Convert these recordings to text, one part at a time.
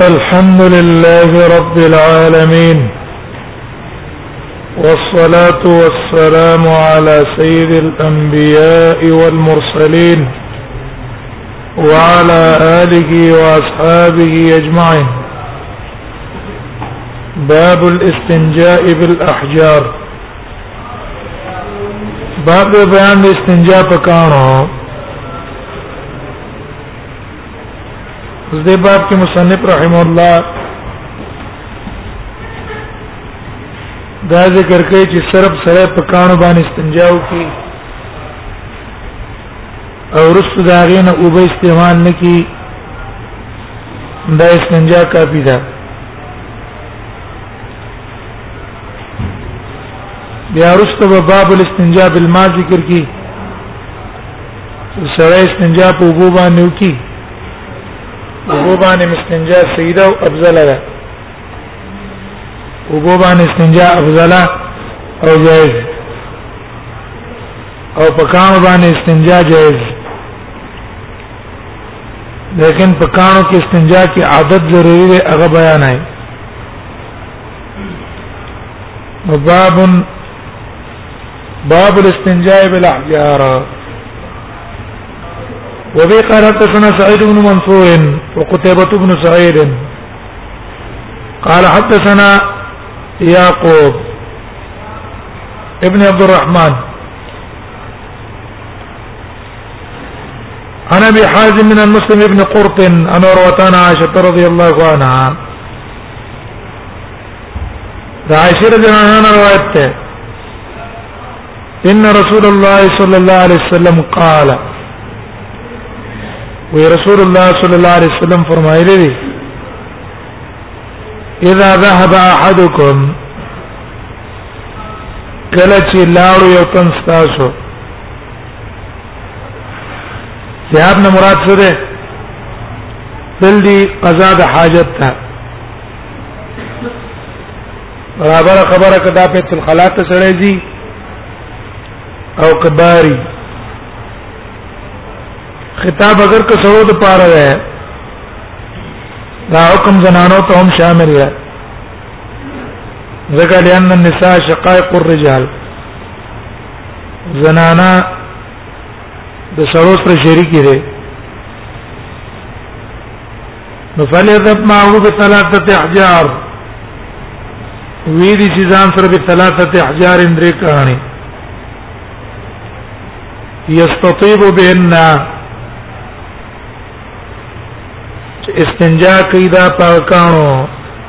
الحمد لله رب العالمين والصلاة والسلام على سيد الأنبياء والمرسلين وعلى آله وأصحابه أجمعين باب الاستنجاء بالاحجار باب بیان د استنجا په کانو اوس دې باب کې مصنف رحم الله دا ذکر کوي چې صرف سره په کانو باندې استنجا وکړي او رست دا غینه او به استعمال نکي دا استنجا کافی ده بیا رست به باب الاستنجاء بالماء ذکر کی سره استنجا په وبو باندې وکي وبو باندې استنجا سیده او افضل ده وبو باندې استنجا افضل او جائز او په کان باندې استنجا جائز لیکن په کانو کې استنجا کې عادت ضروری دی هغه بیان نه باب باب الاستنجاء بالاحجار وبه قال حدثنا سعيد بن منصور وقتيبة بن سعيد قال حدثنا يعقوب ابن عبد الرحمن عن ابي حازم من المسلم ابن قرط عن عروه عن عائشه رضي الله عنها دا عائشه رضی الله عنها روایت ده ان رسول الله صلى الله عليه وسلم قال وی رسول الله صلى الله عليه وسلم فرمایلی دی اذا ذهب احدكم کله چې لاړو یو تن تاسو ذهاب نه مراد څه ده تل دی قضا د حاجت ته برابر خبره کدا په تل خلا ته سره دی او کباری خطاب اگر که سرو د پاره ده دا حکم زنانو ته هم شامل ده ذکر لأن النساء شقائق الرجال زنانا د سړو سره شریک دي نو فلیذب معه بثلاثه احجار وی دي چې ځان سره به ثلاثه احجار اندرې کړي یستطيب بهن استنجا کوي دا پاکانو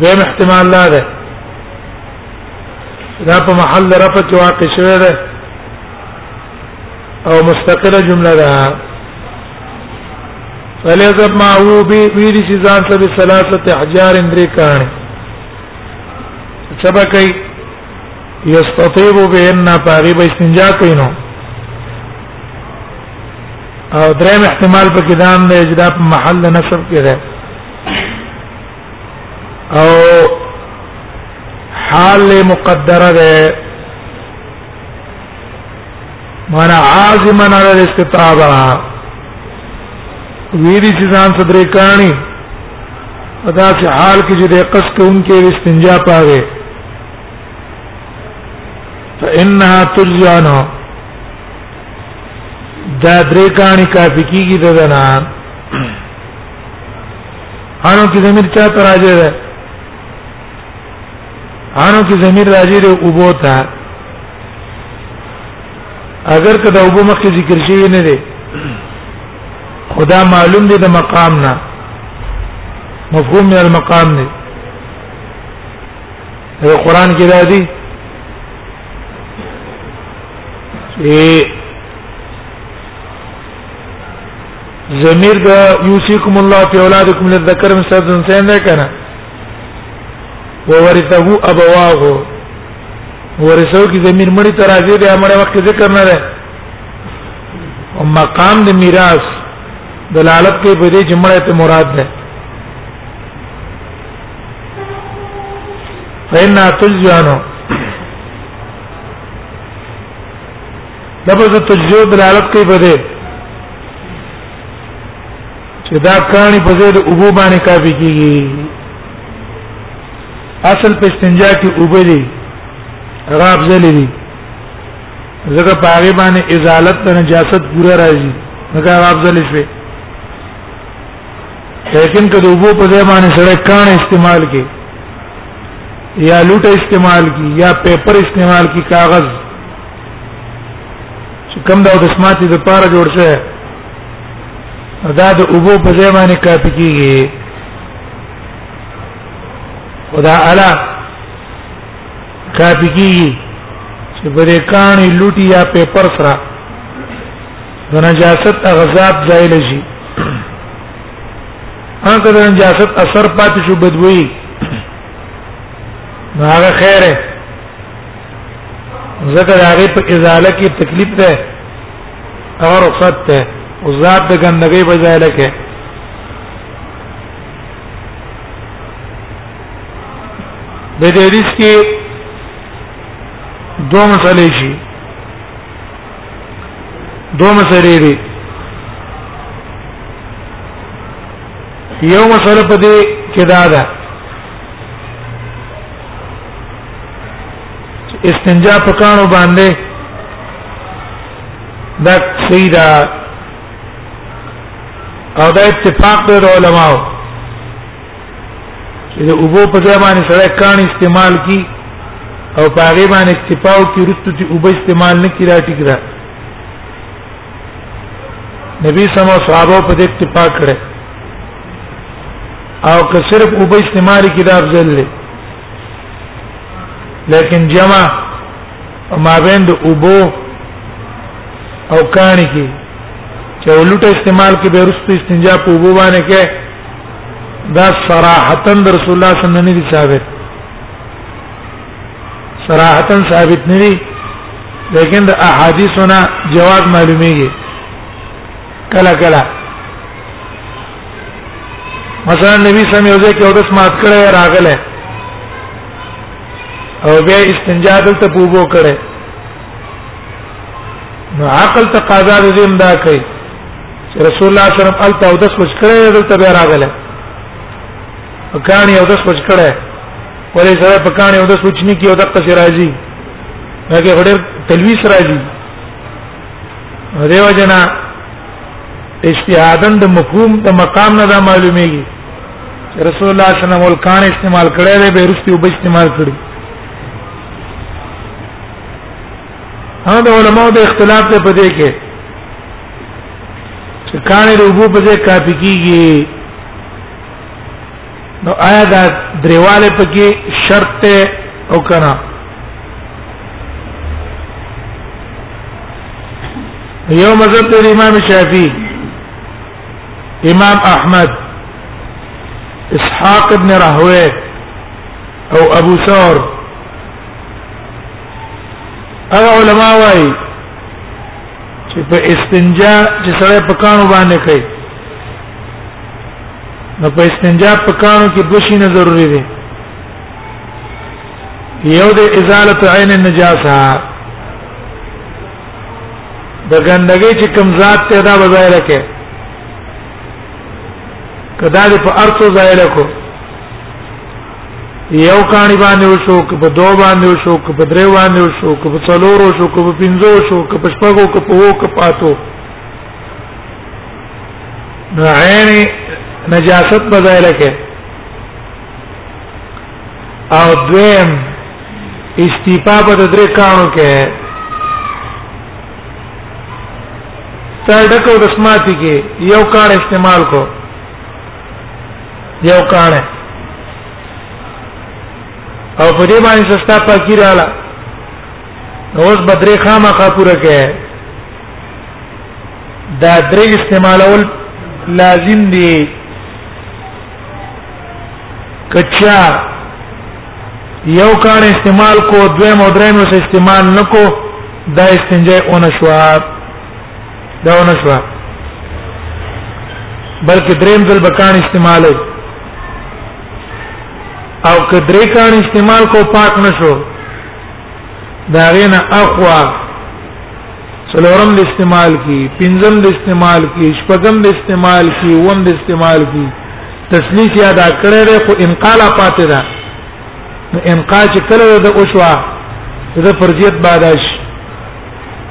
دیم احتمال لا ده دا په محل رفع کې واقع شوی ده او مستقله جمله ده فلیذب معو بی ویل چې ځان ته به ثلاثه احجار اندري کان سبا کوي یستطيب بهن پاغي به استنجا کوي نو او دریم احتمال په کې دام دی چې دا په محل نصب کې ده او حال مقدره ده معنا عازما على الاستطابه ویری چې ځان صدرې کانی ادا چې حال کې چې د قص کوونکې استنجا پاوي فانها تجزي عنه دا درې کانی کافی کیږي د دنا انو کی زمير چا تر راځي ده انو کی زمير راځي ده او بوتا اگر کدا او بو مخکې ذکر شي نه ده خدا معلوم دي د مقام نه مفهوم من المقام نه په قران کې راځي چې زمير دا يوسيكم الله في اولادكم للذكر مثل الانثيين ده کنه وورثه ابواه ورثه کی زمير مړي تر راځي د امر وخت ذکر نه ده او مقام د میراث دلالت کوي په دې چې مړی ته مراد ده فإن تجزانو لفظ تجزیو دلالت کوي په دې چې دا کانی په دې د ابو باندې کافي کیږي اصل په استنجا کې ابو دي هغه افضل دي ځکه په هغه باندې ازالت د نجاست پورا راځي هغه افضل شي لیکن که د وبو په ځای باندې سره کان استعمال کی یا لوټ استعمال کی یا پیپر استعمال کی کاغذ چې کم دا د سماعتي د پاره جوړ شوی دا د وبو په ځای باندې کاپی کیږي خدا اعلی کاپی کیږي چې بریکانی لوټي یا پیپر سره د نجاست اغزاد ځای لشي هغه د نجاست اثر پاتې شو بدوي نو هغه خیره ځکه د هغې په ازاله کې تکلیف ده هغه رخصت ده او ذات د ګندګۍ په ځای لکه د دې حدیث کې دوه مسلې شي دوه مسلې دي یو مسله په دې کې دا ده استنجا په کانو باندې دا سیدا او دا اتفاق د علماو چې د اوبو په ځای باندې سره کان استعمال کی او په هغه باندې اکتفا او کی رستو چې اوبه استعمال نه کړه ټیک ده نبی سم او صحابه په دې اکتفا کړه او که صرف اوبه استعمال کی دا افضل دی لیکن جمع ما بین د اوبو او کانی کی چې ولټه استعمال کې به رستو استنجا په اوبو باندې کې دا صراحتا رسول الله صلی الله علیه وسلم ثابت صراحتا ثابت نه دي لیکن د احادیثنا جواز معلومیږي کلا کلا مثلا نبی صلی الله علیه وسلم یو داس مات کړه راغله او بیا استنجا دلته پوبو کړه نو عقل تقاضا دې امدا کوي رسول الله صلی الله علیه وسلم الته او دس وچ کړه دلته بیا راغله کانی او دس وچ کړه ولې سره په کانی او دس وچ نه کیو دغه څه راځي هغه هډر تلويس راځي دیو جنا اجتهادن د مفهوم د مقام نه دا معلومیږي رسول الله صلی الله علیه وسلم الکان استعمال کړی دی بیرستی وب استعمال کړی ها د علماء د اختلاف ته پدې کې چې کانه د وګو په ځای کافي کیږي نو آیا دا درواله پکې شرط ته او کنه یو مذهب د امام شافعي امام احمد اسحاق ابن راهوی او ابو ثور هغه علما وايي چې په استنجا چې سره په کانو باندې کوي نو په استنجا په کانو کې دوه شي نه ضروری دي یو د ازاله عین النجاسه د ګندګي چې کوم ذات ته دا بظاهر کې کدا دې په ارتو ظاهر کو یو کانی باندې وشو که په دوه باندې وشو که په درې باندې وشو که په څلور وشو که په پنځو وشو که په شپږو که په وو که پاتو نو عین نجاست بدای لکه او دویم استیفا په درې کانو کې تر ډکو رسماتي کې یو کار استعمال کو یو کانه او په دې باندې سستا پاکی رااله اوس بدرې خامہ خا پوره کې دا درې استعمالول لازم دي کچا یو کان استعمال کو دویم او دریم استعمال نکو دا استنجاء اون شواب دا ونه شو بلکې دریم ځل بکان استعمال او که درې کان استعمال کو پاک نشو دا غینا اخوا څلورم د استعمال کی پنځم د استعمال کی شپږم د استعمال کی وم د استعمال کی تسلیث یاد کړی خو انقال پاتې ده انقاج کله د اوشوا د فرضیت باداش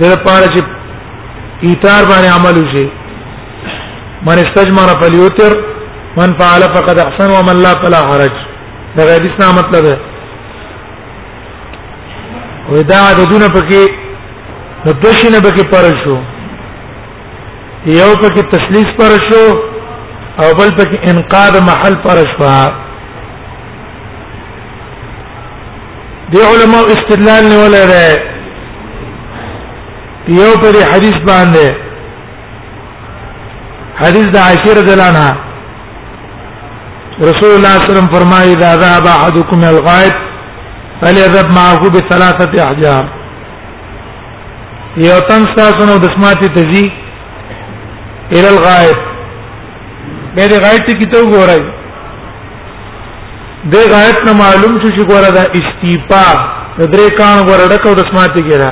د لپاره چې ایثار باندې عمل وشي من استجمر فليوتر من فعل فقد احسن ومن لا فلا حرج دا حدیث نه مطلب ده ودا د دونه پکې د دوشنه پکې پر شو یو پکې تسلیث پر شو او بل پکې انقاذ محل پر شو دی علماء استدلال نه ولري یو پر حدیث باندې حدیث د عائشہ رضی الله عنها رسول الله صلی الله علیه وسلم فرمایي اذا ذهب احدكم الغائب فليذهب معه بثلاثه احجار یو تن تاسو نو د سماعتي تزي الى الغائب به غایب ته کیته وګورئ د غایت نه معلوم شو چې ګوره دا استیپا د درې کان ګوره ډکو د سمات کې را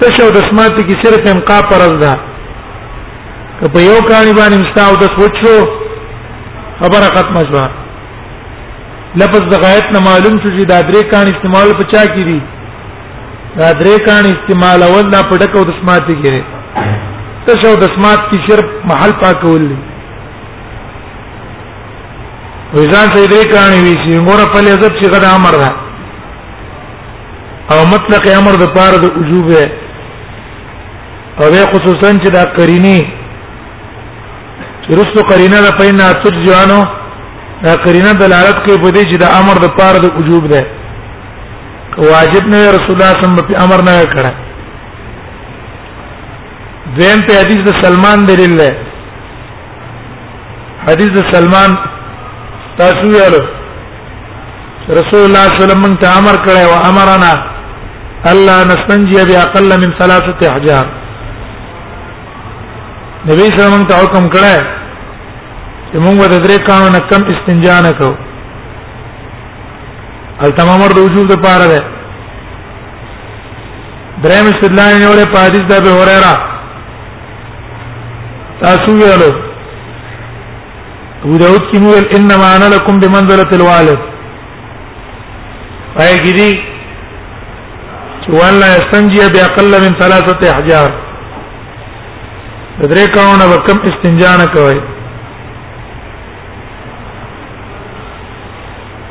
تشو د سمات کې صرف انقا پرز ده که په یو کانی باندې مستاو د سوچو خبره ختمه شوه لفظ د غایت نه معلوم شو چې دا درې کان استعمال په چا کې دي دا درې کان استعمال اول دا په ډکو د سمات کې تشو د سمات کې صرف محل پاکول دي ویزان ته دې کاني وی چې مور په لزب چې غدا امر ده او مطلق امر د پاره د وجوب او به خصوصا چې دا قرینی چې رسو قرینه ده پاینه تجانو دا قرینه دلالت کوي په دې چې دا امر د پاره د وجوب ده واجب نه رسول الله صلی الله علیه وسلم په امر نه کړه دیم په حدیث د سلمان دلیل ده حدیث سلمان تاسو ویلو رسول الله صلی الله علیه وسلم ته امر کړی او امرنا الله نستنجي باقل من ثلاثه احجار نبی صلی الله علیه وسلم ته حکم کړی چې موږ د درې کانو نه کم استنجا نه کوو التمام د وجوب د پاره ده دریم استدلال نیولې په حدیث د ابي هريره تاسو ویلو ابو داود کې ویل انما انا لكم بمنزله الوالد پای کې دي چې وان لا استنجي باقل من ثلاثه احجار درې کاونه وکم استنجا نه کوي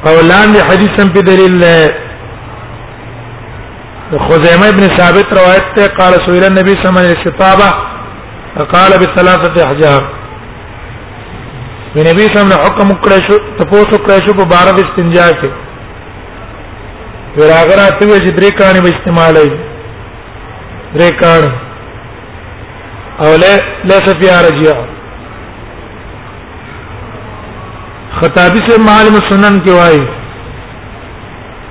او لاندې حدیث هم په دلیل خزیمه ابن ثابت روایت ته قال سئل النبي صلى الله عليه وسلم استطابه فقال بثلاثه احجار نبی صلی الله علیه وسلم حکم کړی شو تاسو کړی شو په بار د استنجا کې وراغرا ته وی چې درې کانې به استعمالای درې کان او له له سفیا رجیا خطابی سے معلوم سنن کې وایي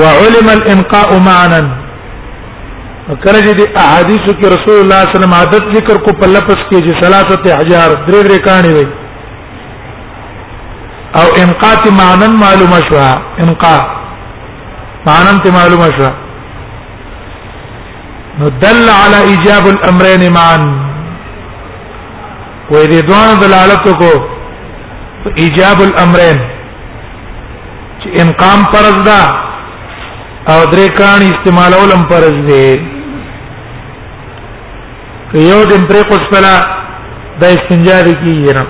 وعلم الانقاء معنا کله چې د احادیثو کې رسول الله صلی الله علیه وسلم عادت ذکر کو په لپس کې چې ثلاثه احجار درې درې کانی وي او انقات معنا معلومه شو انقا معنا ته معلومه شو نو دل على ایجاب الامرين معا وې دې دوه دلالت کو ایجاب الامرين چې انقام فرض ده او درې کان استعمالول هم فرض دي که یو دم پرې قصلا د استنجا دي کیږي نه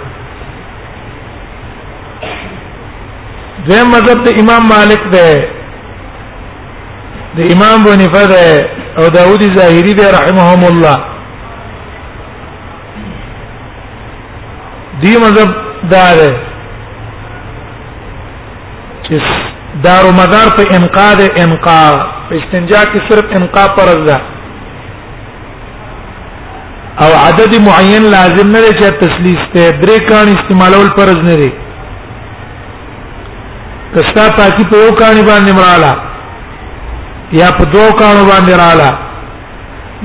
زه مذهب د امام مالک ده د امام بنفذ او داوودی ظاهری ده رحمهم الله دی مذهب دا ده چې دار و مدار په انقاء ده انقاء استنجا کې صرف انقاء فرض ده او عدد معین لازم نه دی چې تسلیث ته درې کان استعمالول فرض نه دی کستا پاکي په یو کان باندې مراله یا په دوه کان باندې رااله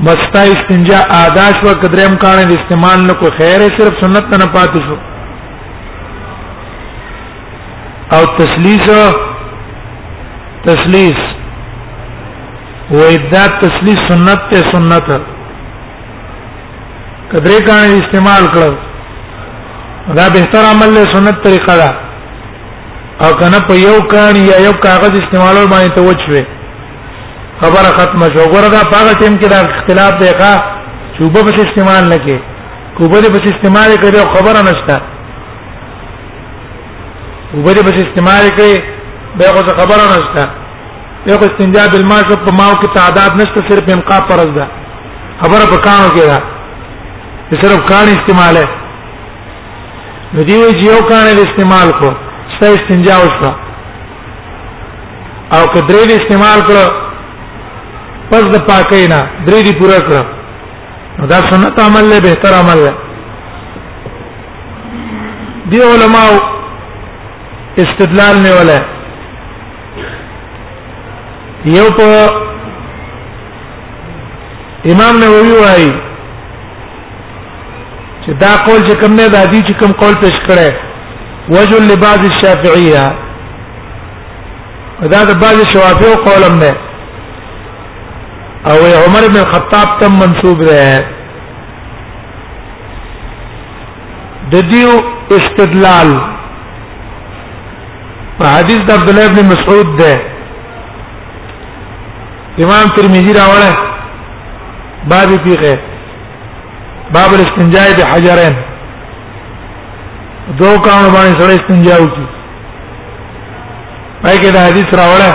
مستا استنجا آداش و قدرم کار استعمال نو کو خیر صرف سنت نه پاتې شو او تسلیث تسلیث و ادا تسلیث سنت ته سنت قدرې کار استعمال کړو دا بهتر عمل له سنت طریقه ده او کنه په یو کان یا یو کاغذ استعمالول باندې توجه خبره ختمه شو ګوره دا پاګه ټیم کې دا اختلاف دی ښا چې وب په استعمال نه کې کوبه په استعمال کړي خبره نشته وب په استعمال کړي به خو خبره نشته یو استنجا بالماء شو په ماو کې تعداد نشته صرف امقا فرض ده خبره په کانو کې ده صرف کان استعمال ہے نو دی وی جیو کان استعمال کو ستا استنجا وشو او که درې دې استعمال کړ پس د پاکۍ نه درې دې پورا کړ دا سنت عمل له بهتر عمل له دی علماء استدلال نه ولا یو په امام نووي وايي چې دا قول چې کوم نه دا دي چې کوم قول پیش کړي وجه لبعض الشافعيه دا د بعض شوافیو قولم نه او عمر بن الخطاب تم منسوب ده د دیو استدلال په حدیث د عبد الله بن مسعود ده امام ترمذی راوړه باب فقه باب الاستنجاء بحجرين دو کانو باندې سره استنجاء وکي پای کې دا حدیث راوړل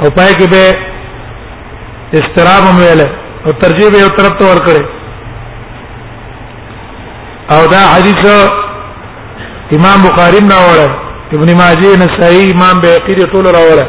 او پای کې به استراب هم ویل او ترجیح به یو طرف ته ور کړی او دا حدیث امام بخاری نه وره ابن ماجه نسائی امام بیقی ټول راوړل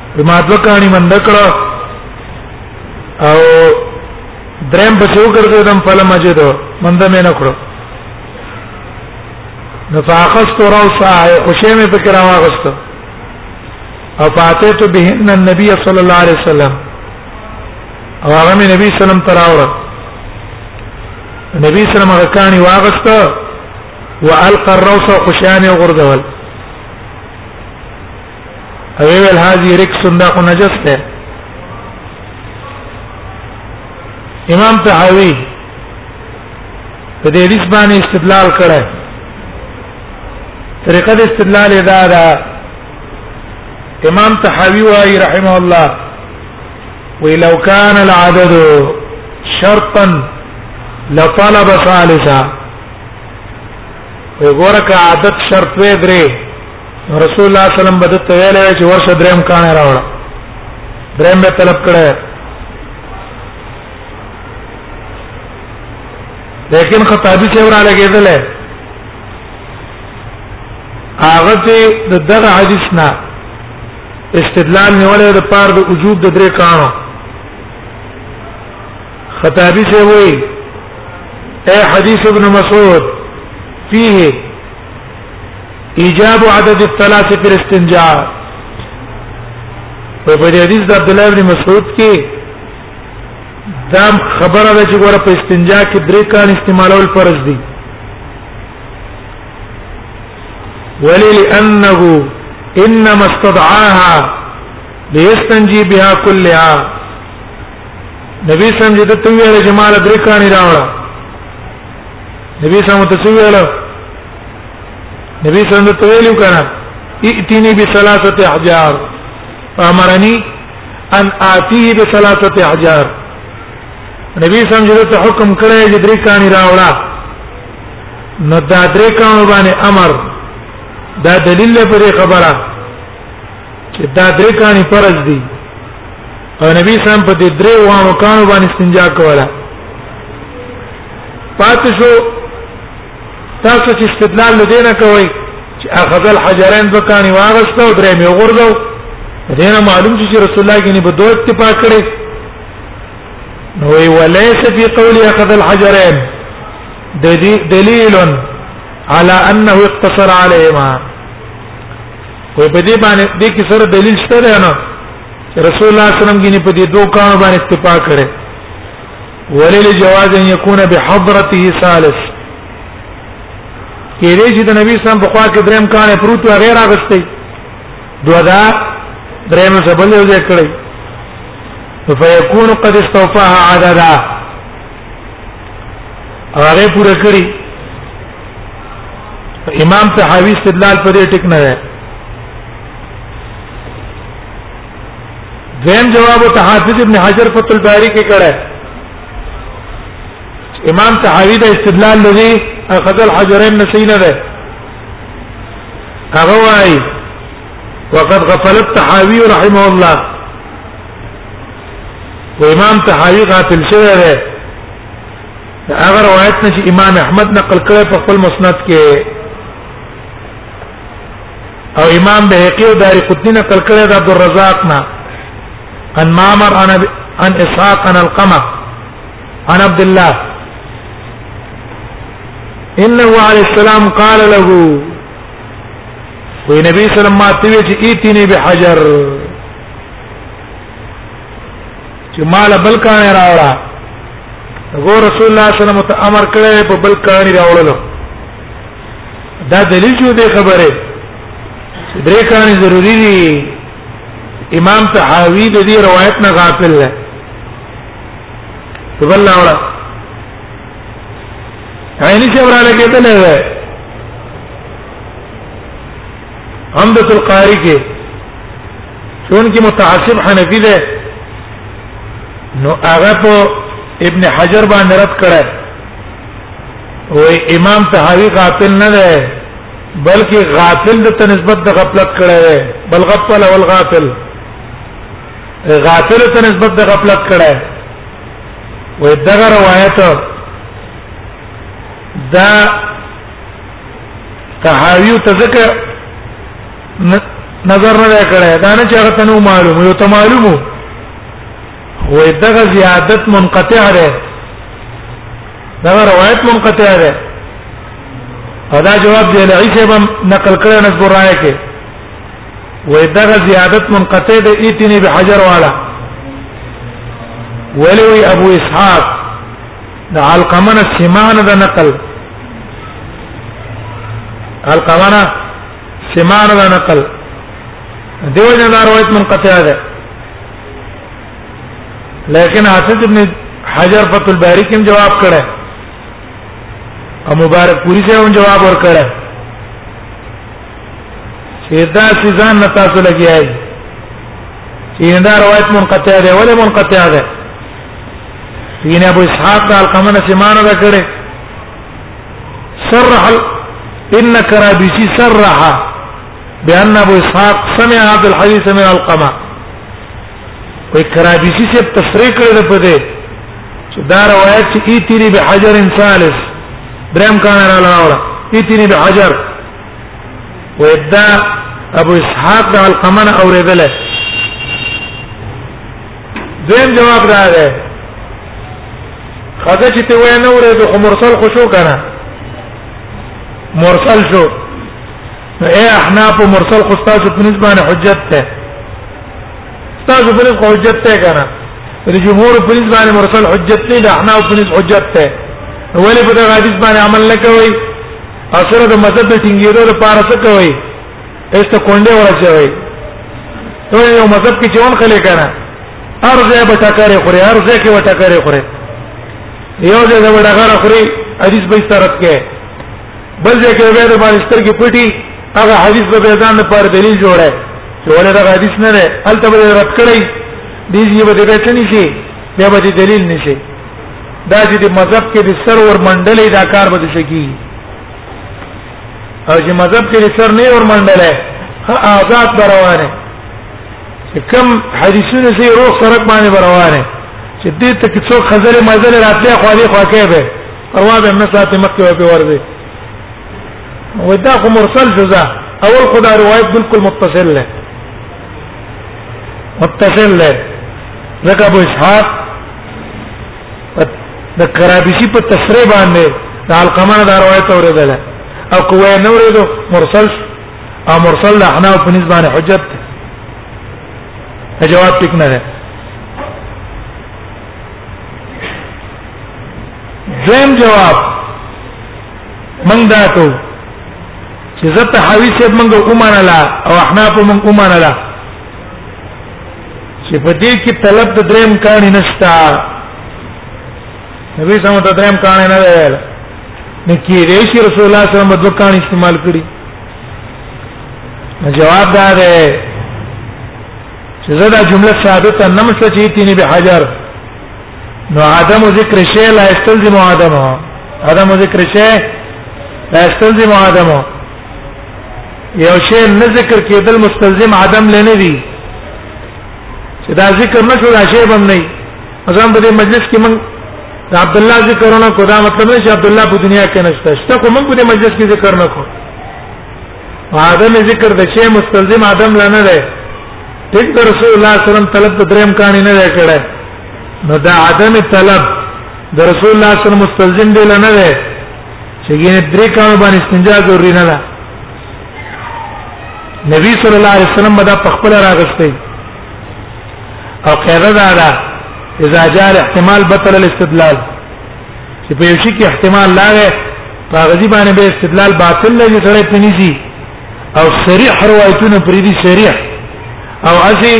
ما دوه کانی مند کړه او درم په څو ګرځې دم فل مجد مند مې نه کړو نفاقست روسا خوشې مې فکر واغست او فاتت بهن النبي صلى الله عليه وسلم او هغه مې نبی سلام تراوړ نبی سلام هغه کانی واغست والقى الروس خوشانه غردول او ویل هذه رکس دا خو نجس ده امام طحاوی په دې حدیث باندې استدلال کړه طریقه د استدلال ادا ده امام طحاوی وايي رحمه الله ولو كان العدد شرطا لطلب ثالثا وګوره که عادت شرط وې درې رسول الله صلی الله علیه وسلم بده ته ویل چې ورشه دریم کان راوړ دریم به طلب کړه لیکن خطابی سے ورا لګیدل هغه د دغه حدیث نه استدلال نیولې د پاره د وجوب د درې کانو خطابی سے وای اے حدیث ابن مسعود فيه ایجاب عدد الثلاث فی الاستنجاء په دې حدیث د عبد الله بن مسعود کې دا خبره ده چې ګوره په استنجا کې درې کان استعمالول فرض دي ولی لانه انما استدعاها ليستنجي بها كلها نبی سم دې ته ویل جمال درې کان راوړه نبی صلی الله علیه وسلم ویل نبی صلی الله علیه وسلم ویل کنا ائتنی بثلاثه احجار امرنی ان آتیه بثلاثه احجار نبی صلی الله علیه وسلم حکم کړی چې درې کانی راوړه نو دا درې کانو باندې امر دا دلیل پر خبره چې دا درې کانی فرض دي او نبی سم په دې درې وانو کانو باندې استنجا کوله پاتې شو تاسو چې استدلال لدینه کوي چې اخذ الحجرين بکانی واغسته او درې مې وګرځاو دینه معلوم چې رسول الله کې نه په دوه اتفاق کړي نو وی وليس في قول اخذ الحجرين دليل على انه اقتصر عليهما وي په دې باندې دې کې سره دلیل شته نه رسول الله صلی الله علیه وسلم ګینه په دې دوه کانو باندې اکتفا کړي ولل جواز ان يكون بحضرته ثالث کې دې چې د نبی سم په خوا کې دریم کانه پروت و غیر اغستې دوه دا دریم سبل یو ځای کړی فیکون قد استوفاها عددا هغه پوره کړی امام صحابي استدلال پر دې ټیک نه دیم جواب ته حافظ ابن حجر فتح الباری کې کړه امام تحاوی د استدلال لذي اخذ الحجرين نسينا ده هغه وايي وقد غفل التحاوي رحمه الله وامام تحاوي غافل شوی دی هغه روایت نشي امام احمد نقل کړی په خپل مسند کې او امام بهقي او دار قطني نقل کړی د عبد الرزاق نه ان مامر انا ان اسحاق ان القمه عن عبد الله انه عليه السلام قال له وي نبي صلى الله عليه وسلم ما توي چې ايتني بحجر چې مال بلکان راوړه غو رسول الله صلی الله علیه وسلم ته امر کړی په بلکان راوړلو دا دلیل جو دې خبره درې کاني ضروری دي امام تحاوی د دې روایت نه غافل نه تبل الله ولا عیني شبره لګیدل ده عمدة القاری کې چون کې متعصب حنفي ده نو هغه په ابن حجر باندې رد کړه او امام طحاوی غافل نه دی بلکې غافل د تنسبت د غفلت کړه دی بل غفل او الغافل غافل ته نسبت د غفلت کړه وې دغه روایت دا تحاوی ته ځکه نظر نه کړه دا نه چې هغه ته نو معلوم یو ته معلوم وې دغه زیادت منقطع ده دا روایت منقطع ده او دا جواب دی لعی صاحب نقل کړی نس برای کې وې دا زیادت منقطع ده ایتنی به حجر والا ولوی ابو اسحاق دا علقمنا سمان دا نقل علقمنا سمان دا نقل دیو جنا روایت منقطع ده لیکن حافظ ابن حجر فتح الباری کوم جواب کړه او مبارک پوری سے هم جواب ور کړه چې دا سيزان نه تاسو لګیای چې دا روایت منقطع ده ولا منقطع ده یعنی ابو اسحاق القمن سمانه ده کړه صرح ان كرابيسي صرح بان ابو اسحاق سمع هذا الحديث من القمه وای کرابیسی سے تصریح کړی ده په دې چې دا روایت چې ایتنی به حجر ثالث دریم کان را لاوړه ایتنی به حجر ودا ابو اسحاق د القمن اوریدل دیم جواب دا ده خدای چې ته وای نه اورې د مرسل خوشو کنه مرسل شو نو اے احناف مرسل خو تاسو په نسبانه حجت ته تاسو په نسبانه حجت ته کنه د جمهور په نسبانه مرسل حجت نه د احناف په نسبانه حجت ته ولې په دغه حدیث باندې عمل نه کوي او سره د مذهب د ټینګیدو لپاره څه کوي ایسته کونډه ورچوي نو یو مذهب کې چون خلې کنه ارزه به ټکرې خوري ارزه کې وټکرې خوري یو ځای د وړغره خوري حدیث به سترت کې بل ځای کې به د باندې سترګې پټي هغه حدیث به ځان لپاره دلیل جوړه چې ولې دا حدیث نه نه الته به رد کړی دې یې به دې ټنی شي بیا به دلیل نشي دا چې د مذهب کې د سر ور منډلې دا کار به شکی او چې مذهب کې د سر نه ور منډلې آزاد بروانه چې کم حدیثونه سي روح سرک باندې بروانه چې دې ته کې څو خزر مزل راتلې خو دې خو کې به پروا به نه ساتي مکه په ورځي ودا خو مرسل جزاء اول خدا روایت بالکل متصل له متصل له لکه ابو اسحاق د کرابشي په تفسیر باندې د القمان دا روایت اوریدل او کوه نه اوریدو مرسل او مرسل له احناف په نسبت باندې حجت جواب ټیک نه ده دویم جواب من دا کو چې زه ته حوی صاحب منګه اومانه لا او احناف من اومانه لا چې په دې کې طلب د دریم کانی نشتا نبی سم ته دریم کانی نه ویل نو کې ریشي رسول الله صلی الله علیه وسلم دوه کانی استعمال کړی جواب دا ده چې زه دا جمله ثابته نه مسته چې تینی به حجر نو عدم ذکر شی لا استلزم عدم عدم ذکر شی لا استلزم عدم یو شی نه ذکر کېدل مستلزم عدم لنه دی چې دا ذکر نه شو دا شی بم نه مثلا په دې مجلس کې من عبد الله ذکرونه کو دا مطلب نه چې عبد الله په دنیا کې نشته شته کوم په دې مجلس کې ذکر نه کو عدم ذکر د شی مستلزم عدم لا نه ده ټیک در رسول الله صلی الله علیه وسلم طلب د دریم کانی نه کړه نو دا عدم طلب د رسول الله صلی الله علیه وسلم مستلزم دی نه ده چې ګینه درې کانو باندې استنجا ضروري نه ده نبی صلی الله علیه وسلم دا په خپل راغسته او قاعده دا ده اذا جاء الاحتمال بطل الاستدلال چې په یو شي کې احتمال لا وي په غزي باندې به استدلال باطل لږ سره پنيږي او صریح روایتونه پرې دي صریح او اسی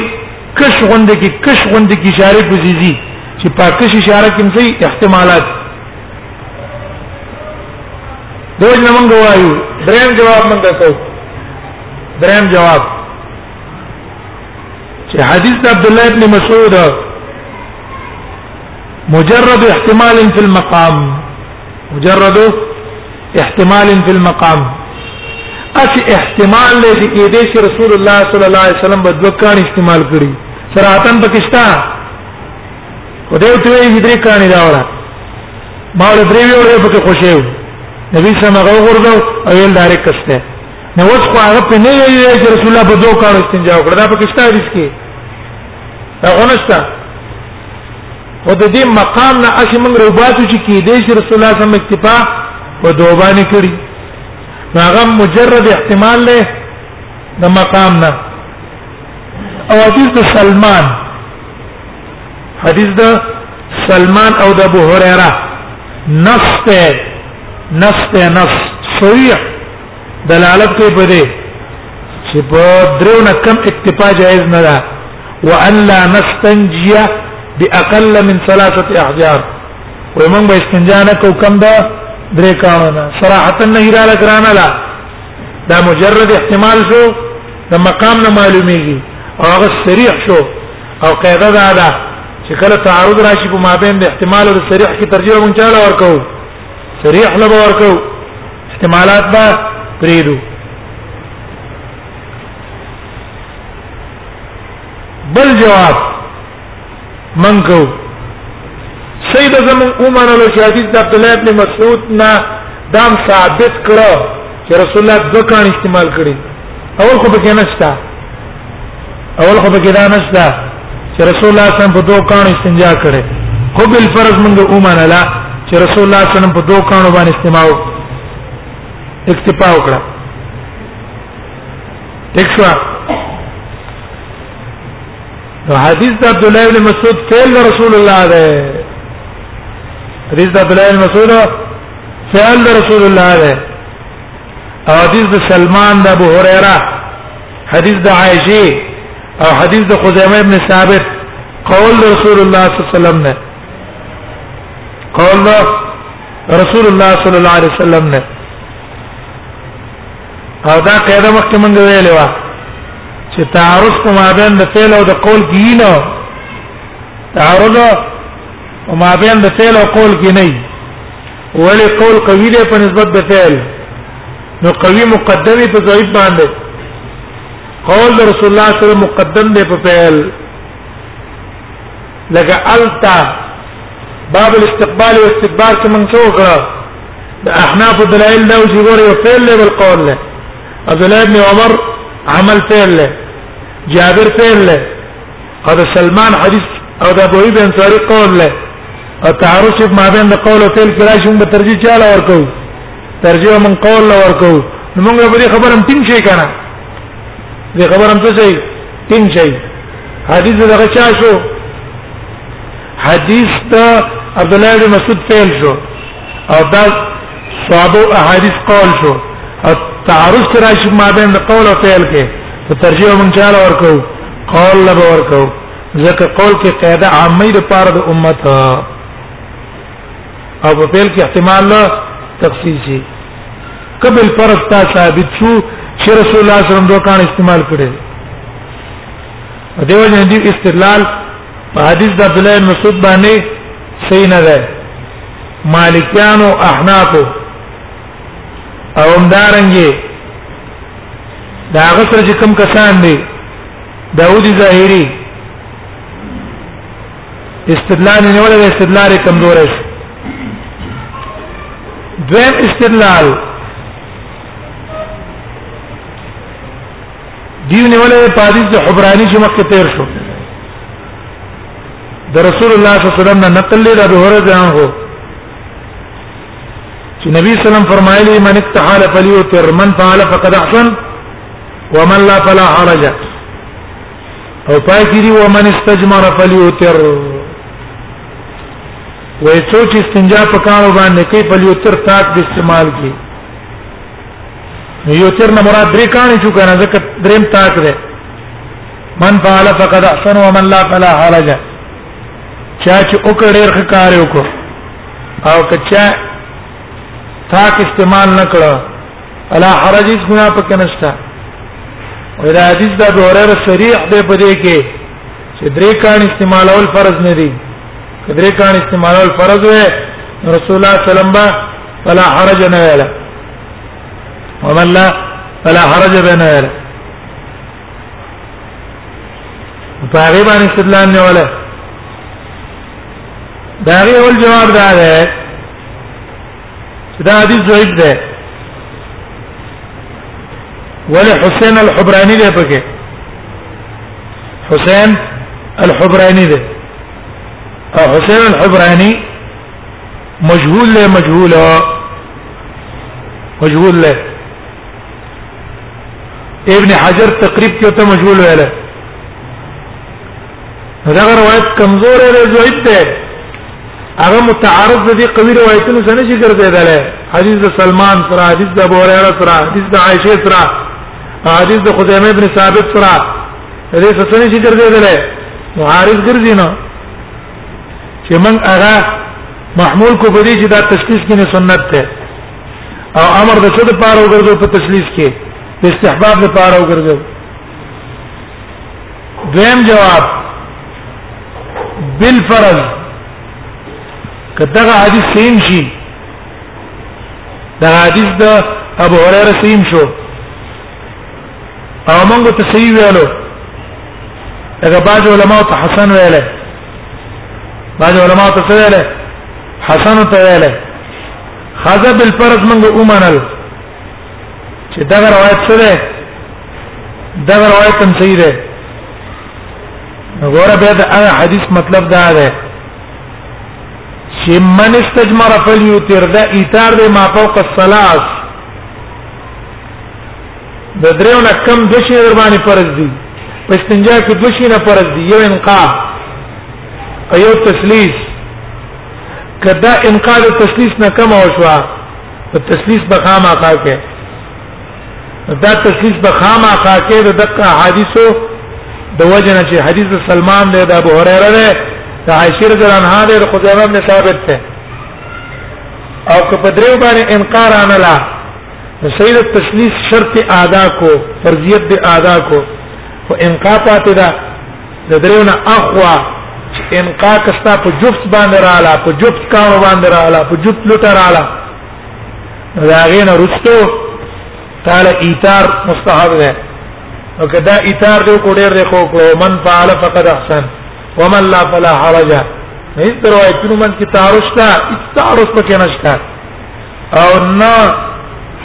کش غوند کې کش غوند کې اشاره کوزيږي چې پاکش اشاره کوم څه احتمالات دوج نه مونږ وایو دریم جواب مونږ ته دریم جواب چې حدیث عبد الله ابن مسعود مجرد احتمال في المقام مجرد احتمال في المقام اس احتمال له دې کې دې چې رسول الله صلی الله علیه وسلم بدوکان استعمال کړي سراتن پکشتا او دې ته یې درې کانی راوړه ما له درې ویوړې په خوشې و نبی سم هغه ورغو او یې ډایرک کسته نو اوس خو هغه په نه ویلې چې رسول الله بدوکان استنجا وکړه دا پکشتا دې کې دا غونښت او د دې مقام نه اسی موږ روباتو چې کې دې شي رسول الله سم اکتفا په دوبانه کړی هغه مجرد احتمال له د مقام نه او حدیث د سلمان حدیث د سلمان او د ابو هريره نص ته نص ته نص صحیح دلالت کوي په دې چې په درو نه کم اکتفا جائز نه ده والا نستنجي باقل من ثلاثه احجار ومن به استنجا نه کو کم ده درې کانو نه صراحتا نه را لګرانه لا دا مجرد احتمال شو د مقام نه معلومیږي او هغه صریح شو او قاعده دا ده چې کله تعارض راشي په مابین د احتمال او صریح کی ترجیح مونږ چاله ورکو صریح لبا ورکو استعمالات با پریدو بل جواب منکو سید زمون عمر له حدیث د عبد الله ابن مسعود نه دام ثابت کړو چې رسول الله دکان استعمال کړي اول خو به کې نشته اول خو پکې دا نشته چې رسول الله صلی الله علیه وسلم په دوه کانو استنجا کړي خو بل فرض موږ اومانه لا چې رسول الله صلی الله علیه وسلم په دوه کانو باندې استعمال اکتفا وکړه اکشوا نو حدیث د عبد الله بن مسعود فعل رسول الله ده حدیث د عبد الله بن مسعود فعل رسول الله ده او حدیث د سلمان د ابو هريره حدیث د عائشه او حدیث د خزیمه ابن ثابت قول رسول الله صلی الله علیه وسلم نه قول رسول الله صلی الله علیه وسلم نه او دا قاعده مخکې مونږ ویلې و چې تعارض په مابین د فعل او د قول کې نه تعارض په مابین د فعل او قول کې نه ولی قول قوی دی په نسبت د فعل نو قوی مقدمه په ضعیف باندې قول د رسول الله صلی الله علیه وسلم مقدم دی په فعل لکه التا باب الاستقبال والاستدبار کې من څو غره د احناف دلایل دا چې ګوره یو فعل له بل قول له عبد الله بن عمر عمل فعل له جابر فعل له هذا سلمان حديث او دا ابو ابن انصاري قول له او تعارض ما بين قول او فعل کړه شوم به ترجیح چاله ورکو ترجیح من قول له ورکو نو موږ به دې خبرم تین شي کنه دې خبرم څه شي تین شي حدیث دغه چا شو حدیث دا عبد الله بن مسعود فعل شو او دا صحابه احادیث قول شو او تعارض کرا شي ما بین قول او فعل کې ته ترجیح مونږ چاله ورکو قول له ورکو ځکه قول کې قاعده عامه د پاره د امت او په پیل کې احتمال له تفصیل شي قبل فرض تا ثابت شو چې رسول الله صلی الله علیه وسلم دوکان استعمال کړي دیو جن دی استدلال په حدیث د عبد الله مسعود باندې صحیح نه ده مالکیانو احنافو او همدارنګه دا غسر چې کم کسان دي داوود ظاهری استدلال نه ولا استدلال کمزور شي دویم استدلال دیو نه ولا په حدیث د حبرانی چې مخکې تیر شو د رسول الله صلی الله علیه وسلم نه نقل لري د هرځان هو چې نبی سلام فرمایلی من استحال فلیوتر من فعل فقد احسن ومن لا فلا حرج او پاکری ومن استجمر فلیوتر وې څوک استنجا په کار باندې کوي فلیوتر تاک د استعمال کی یو تر نه مراد درې کانې شو کنه ځکه دریم تاک ده من فعل فقد احسن ومن لا فلا حرج چا چې وکړ ډېر ښه کار وکړ او کچا تاک استعمال نکړه الا حرج اس بنا پک نشتا ولا حدیث دا دوره صریح دی په دې کې چې درې کان استعمالول فرض نه دي درې کان استعمالول فرض وي رسول الله صلی الله علیه وسلم فلا حرج نه ویلا ومن لا فلا حرج بنا ویلا په هغه باندې استدلال نه ولا دا غي اول جواب دا ده دا حدیث ضعیف ده ولی حسین الحبرانی ده پکې حسین الحبرانی ده او حسین الحبرانی مجهول له مجهول مجهول له ابن حجر تقریب کې ته مجهول ویل دا روایت کمزور دی ضعیف دی هغه متعارض دي قوی روایتونو سره چې ګرځیدل حدیث د سلمان سره حدیث د ابو هريره سره حدیث د عائشه سره حدیث د خزیمه ابن ثابت سره دې څه سره چې ګرځیدل معارض ګرځي نه چې من هغه محمول کو بدی چې دا تشخیص کې نه سنت ده او امر د څه لپاره وګرځو په تسلیث کې د استحباب لپاره وګرځو دویم جواب بالفرض کداغه حدیث سیم شي دا حدیث د ابو هريره سیم شو او موږ ته صحیح ویلو هغه باج علماء ته حسن ویله باج علماء ته ویله حسن ته ویله خاصه بل فرض موږ ومنل چې دا روایت څه ده دا روایت هم صحیح ده غوړه به دا حدیث مطلب دا ده چې من استجمر فلیوتر دا ایثار به ما فوق الثلاث د دریو نه کم د شي ور باندې فرض دي په استنجا کې د شي نه فرض دي یو انقاء او یو تسلیث کدا انقاد تسلیث نه کم او شوا په تسلیث به خامہ کا کې دا تسلیث به خامہ کا کې د دقه حدیثو د وجنه چې حدیث سلمان دی د ابو هريره دی د عائشه رضی الله عنها دی د خزیمه بن ثابت دی او که په دریو باندې انکار نه لا سید التسلیث شرط ادا کو فرضیت د ادا کو او انقاطات ده د دریو نه اخوا چې انقا کستا په جفت باندې رااله په جفت کار باندې رااله په جفت لټ رااله دا غینه رستو تعالی ایثار مستحب ده او کدا ایثار دې کو ډېر دې کو کو من فعل فقد احسن ومن لا فلا حرج هیڅ روایتونو من کې تعارض تا تعارض پکې نشته او نه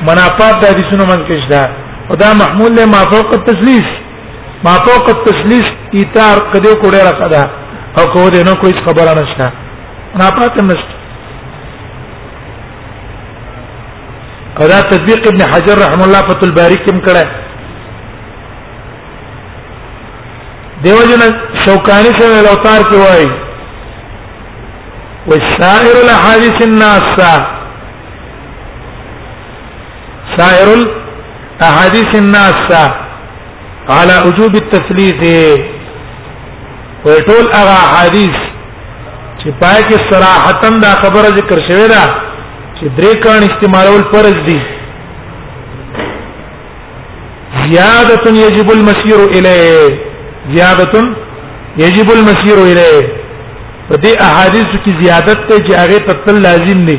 منافات د حدیثونو من کې شته او دا محمول له مافوق التسلیس ما فوق التسلیس ایثار کدی کوډه راکا ده او کو دې نه کوئی خبره نشته نه پاتې نشته او دا تطبیق ابن حجر رحم الله فتح الباری کوم کړه دیو جن شوکانی سے لوتار کی وای وسائر الاحاديث الناسه سائر الاحاديث الناس على وجوب التثليث وټول هغه احاديث چې پای کې صراحتن دا خبره ذکر شوې ده چې درې کان استعمالول فرض دي زیادت یجب المسیر الیه زیادت یجب المسیر الیه په دې احادیث کې زیادت ته چې هغه تطل لازم نه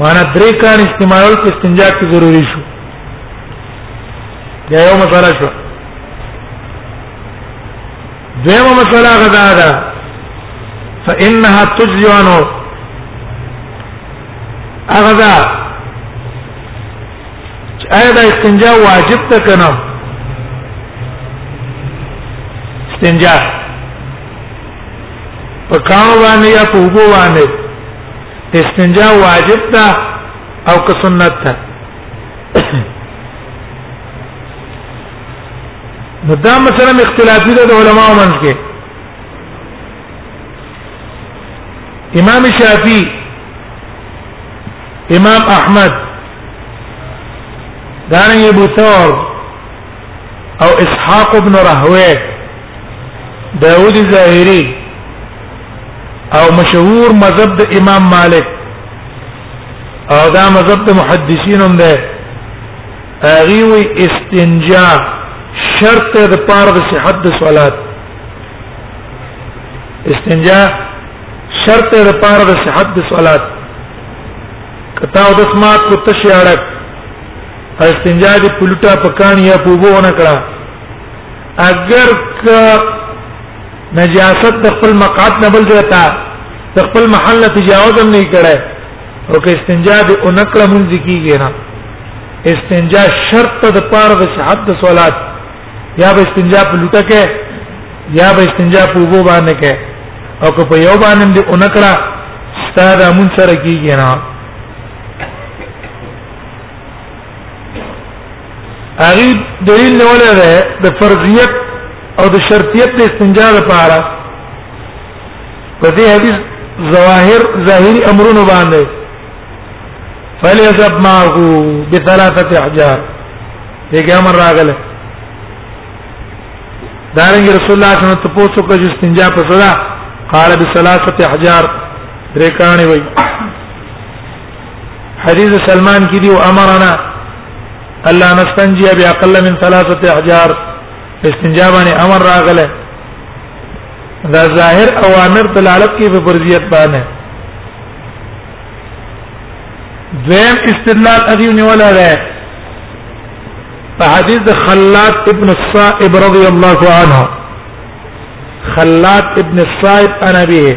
معنا درې کان استعمالول په استنجا کې ضروری شو دا یو مسله شو دیمه مسله غدا ده فانها تجزي عنه اغدا ایا دا استنجا واجب ده کنه استنجا په کانو باندې یا په وګو باندې استنجا واجب ده او که سنت ده نو دا مثلا اختلافي ده د علماو منځ کې امام شافعي امام احمد دارنګ ابو ثور او اسحاق ابن راهوی داوود ظاهری او مشهور مذهب د امام مالک او دا مذهب د محدثین هم ده هغه وی استنجا شرط د پاره د صحت د صلات استنجا شرط د پاره د صحت د صلات کته او د سمات کو تشیاړک استنجا د پلوټا پکان یا پوبو نه کړه اگر که نجاست د خپل مقعد نه بل ځای ته د خپل محل نه تجاوز هم نه کړي او که استنجا به اونکړه مونږ کیږي نه استنجا شرط د پاره د صحت د صلات یا به استنجا په لوټه کې یا به استنجا په وو باندې کې او که په یو باندې دې اونکړه ستاره مون سره کیږي نه هغه دلیل نه ولري د فرضیت او د شرطیت د استنجا لپاره په دې حدیث ظواهر ظاهری امرونه باندې فلیذب معه بثلاثه احجار دغه امر راغله دارنګ رسول الله صلی الله علیه وسلم ته پوښتنه کوي چې استنجا په صدا قال بثلاثه احجار درې کانه وي حدیث سلمان کې دی امرنا الله نستنجي باقل من ثلاثه احجار استنجا باندې امر راغله دا ظاهر اوامر دلالت کوي په فرضیت باندې دویم استدلال اغي نیول راځي په حدیث خلاد ابن الصائب رضی الله عنه خلاد ابن الصائب انا به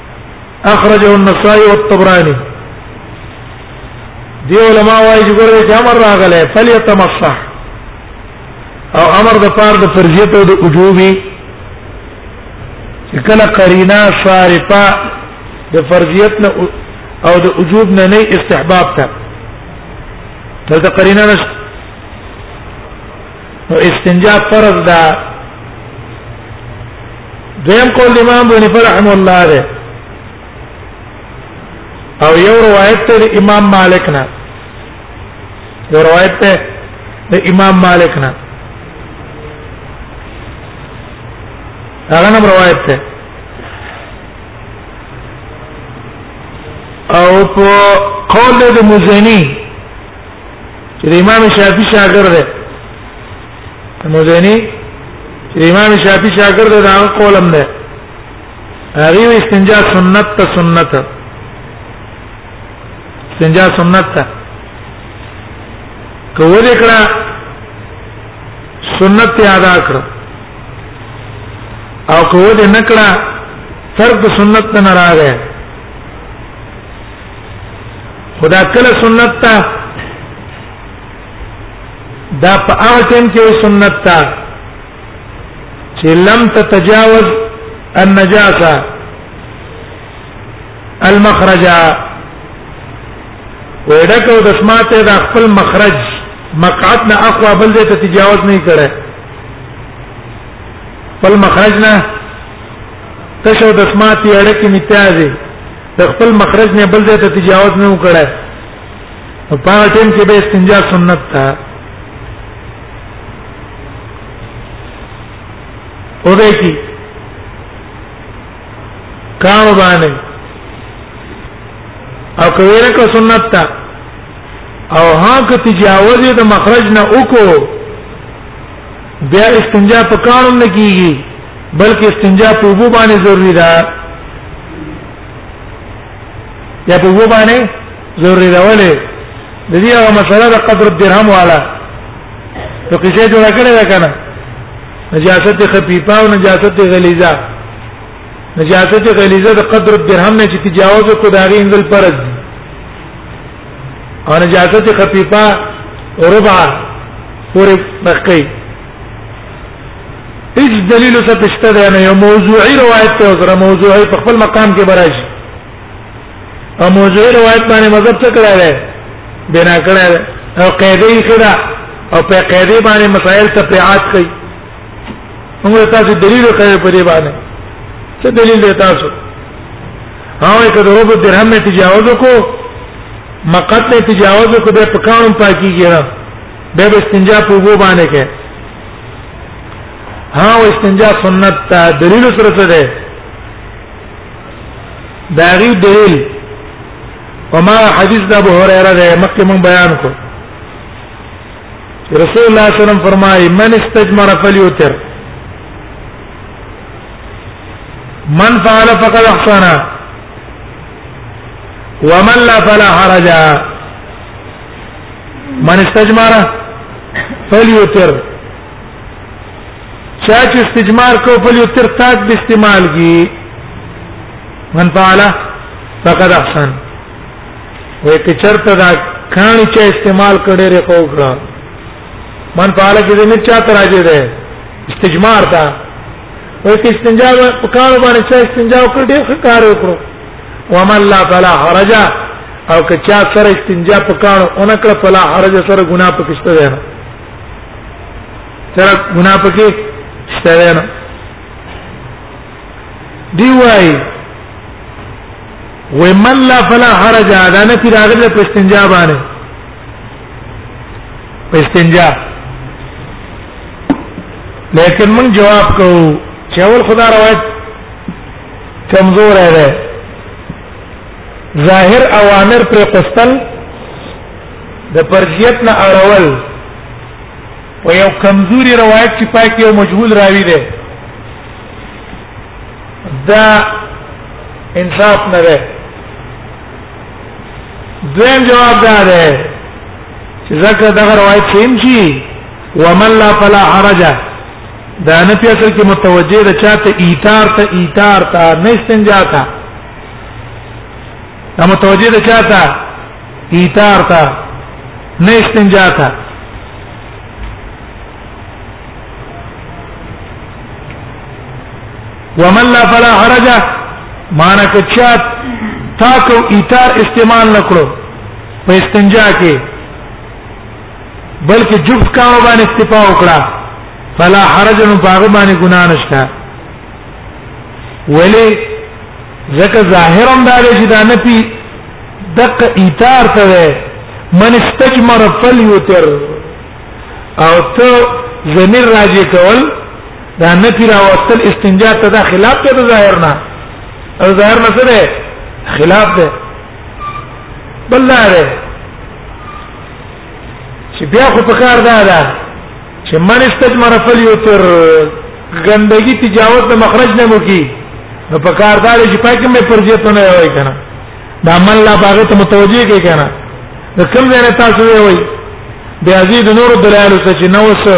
اخرجه النسائي والطبراني دی علماء وايي چې ګوره چې امر راغله فليتمسح او امر د پاره د فرضیت او د وجوبي چې کله قرینه صارفه د فرضیت نه او د وجوب نه نه استحباب ته دلته قرینه نشته نو استنجا فرض ده دیم قول امام ابن فرحم الله ده او یو روایت ته امام مالک نه یو روایت ته د امام مالک نه هغه نم روایت ته او په قول د مزنی چې د امام شافعي شاګرد دی مزنی چې د امام شافعي شاګرد دی دا قولم دی هغه استنجا سنت ته سنت استنجا سنت ته کوو دې کړه سنت ته ادا کړ او کوو دې نکړه ترک سنت نه راغی خدا کله سنت تا دا په هغه ټیم کې سنت تا چې لم تتجاوز النجاسه المخرج وړکو د سماعت د خپل مخرج مقعد نه اقوا بل دې ته تجاوز نه کړي خپل مخرج نه تشو د سماعت یې اړه کې میتازي د خپل مخرج نه بل ځای ته تجاوز نه وکړي او په هغه ټیم کې به استنجا سنت ده او به کی کام باندې او کویره کو سنت ده او هغه تجاوز د مخرج نه وکړو بیا استنجا په کارم نه کیږي بلکې استنجا په وبو باندې ضروری ده یا په وبو باندې ضروری ده ولې د دې هغه مسله د قدر درهم والا ته کیسه جوړ کړې ده کنه نجاست خفیفه او نجاست غلیظه نجاست غلیظه د قدر درهم نه چې تجاوز کو داغي انزل پرد او نجاست خفيفه ربع پورې مخکې هیڅ دلیل څه پښته دی نه یو موضوعي روایت ته سره موضوعي په خپل مقام کې براشي او موضوعي روایت باندې مذهب څه کړی دی بنا کړی دی او قاعده یې کړه او په قاعده باندې مسائل ته پیعات کوي موږ تاسو دلیل کوي په دې باندې څه دلیل دی تاسو هغه کې د ربع درهم تجاوز کو مقت نه تجاوز کو به پکانو پاکي ګره به استنجا په وو باندې کې ها او استنجا سنت ته دلیل سره څه ده دا غي دلیل وما حدیث د ابو هريره ده مکه مون بیان کو رسول الله صلی الله علیه وسلم فرمایي من استجمر فلیوتر من فعل فقد احسن ومن لا فلا حرج من استجمار فليوتر چا چې استجمار کو فليوتر تاج به استعمال کی من فعل فقد احسن وې کچرته دا کانی چې استعمال کړي رې کو کړه من فعل کې زمير چا تراجه ده استجمار تا وای کې استنجا په کار باندې چې استنجا وکړ ډېر ښه کار وکړو ومن لا فلا حرج او که چا سره استنجا په کار اونکړه فلا حرج سره ګناه پکشته ده نه سره ګناه پکې شته ده نه دی وای ومن لا فلا حرج دا نه پیراغله په استنجا باندې په استنجا لیکن من جواب کو چې اول خدا روایت کمزور دی ظاهر اوامر پر قسطل د پرجیت نه اړول و یو کمزوري روایت چې پای کې یو مجهول راوی دی دا انصاف نه ده دویم جواب دا ده چې زکه دغه روایت سیم شي ومن لا فلا حرج دا نه په اصل کې متوجه ده چاته ایثار ته ایثار ته نه استنجا ته دا متوجه ده چاته ایثار ته نه استنجا ته ومن لا فلا حرج معنا کچا تا کو ایثار استعمال نکړو په استنجا کې بلکې جب کار باندې استفا وکړه فلا حرج نو هغه باندې ګنا نشته ولی ځکه ظاهرا دا چې دا نه پی دغه ایثار ته من استجمر فليوتر او ته ضمیر راځي کول دا نفي راوستل استنجا ته دا خلاف ته ظاهر نه او ظاهر نه څه ده خلاف ده بل دا ده چې بیا خو په کار ده ده چې من استجمر فلیوتر ګندګي تجاوز د مخرج نه مو کی نو په کار ده چې پاکه مې پرځې ته نه وای کنه دا من لا باغ ته متوجي کې کنه د کوم ځای نه تاسو وی وی د ازي د نور دلایل څه چې نو څه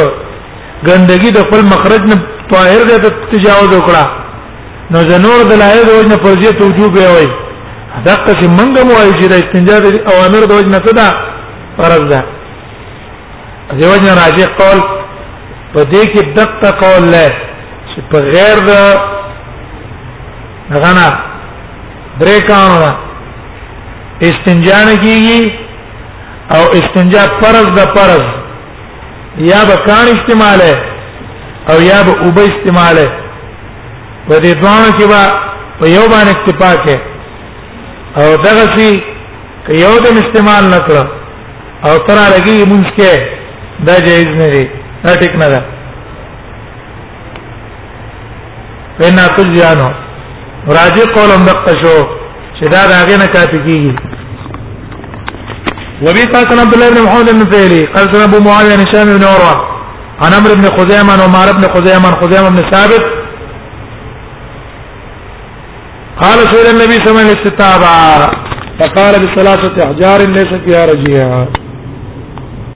ګندګي د خپل مخرج نه طاهر دی ته تجاوز وکړه نو د نور دلایل د وجنه فرضیه توجوب وی وی دغه چې منګه مو وایي چې د استنجا د اوامر د وجنه څه ده فرض ده د وجنه راځي قول په دې کې دقه قول له چې په غیر د غنا درې کانو ده استنجا نه کیږي او استنجا فرض ده فرض یا به کان استعماله او یا به اوبه استعماله په دې دوانو کې به په یو باندې اکتفا کې او دغه شي که یو د استعمال نکړه او تر لګي مونږ کې دا جایز نه دی دا ټیک نه ده فإن تجيانو راجي قولم دقه شو چې دا داګه نه کافي کیږي وبي قاسم عبد الله بن محمد بن فيلي قال سنا ابو معاويه عن هشام بن عروه عن عمرو بن خزيمه عن عمار بن خزيمه عن خزيمه بن ثابت قال سيد النبي صلى الله عليه وسلم استتابع فقال بثلاثه احجار ليس فيها رجيعه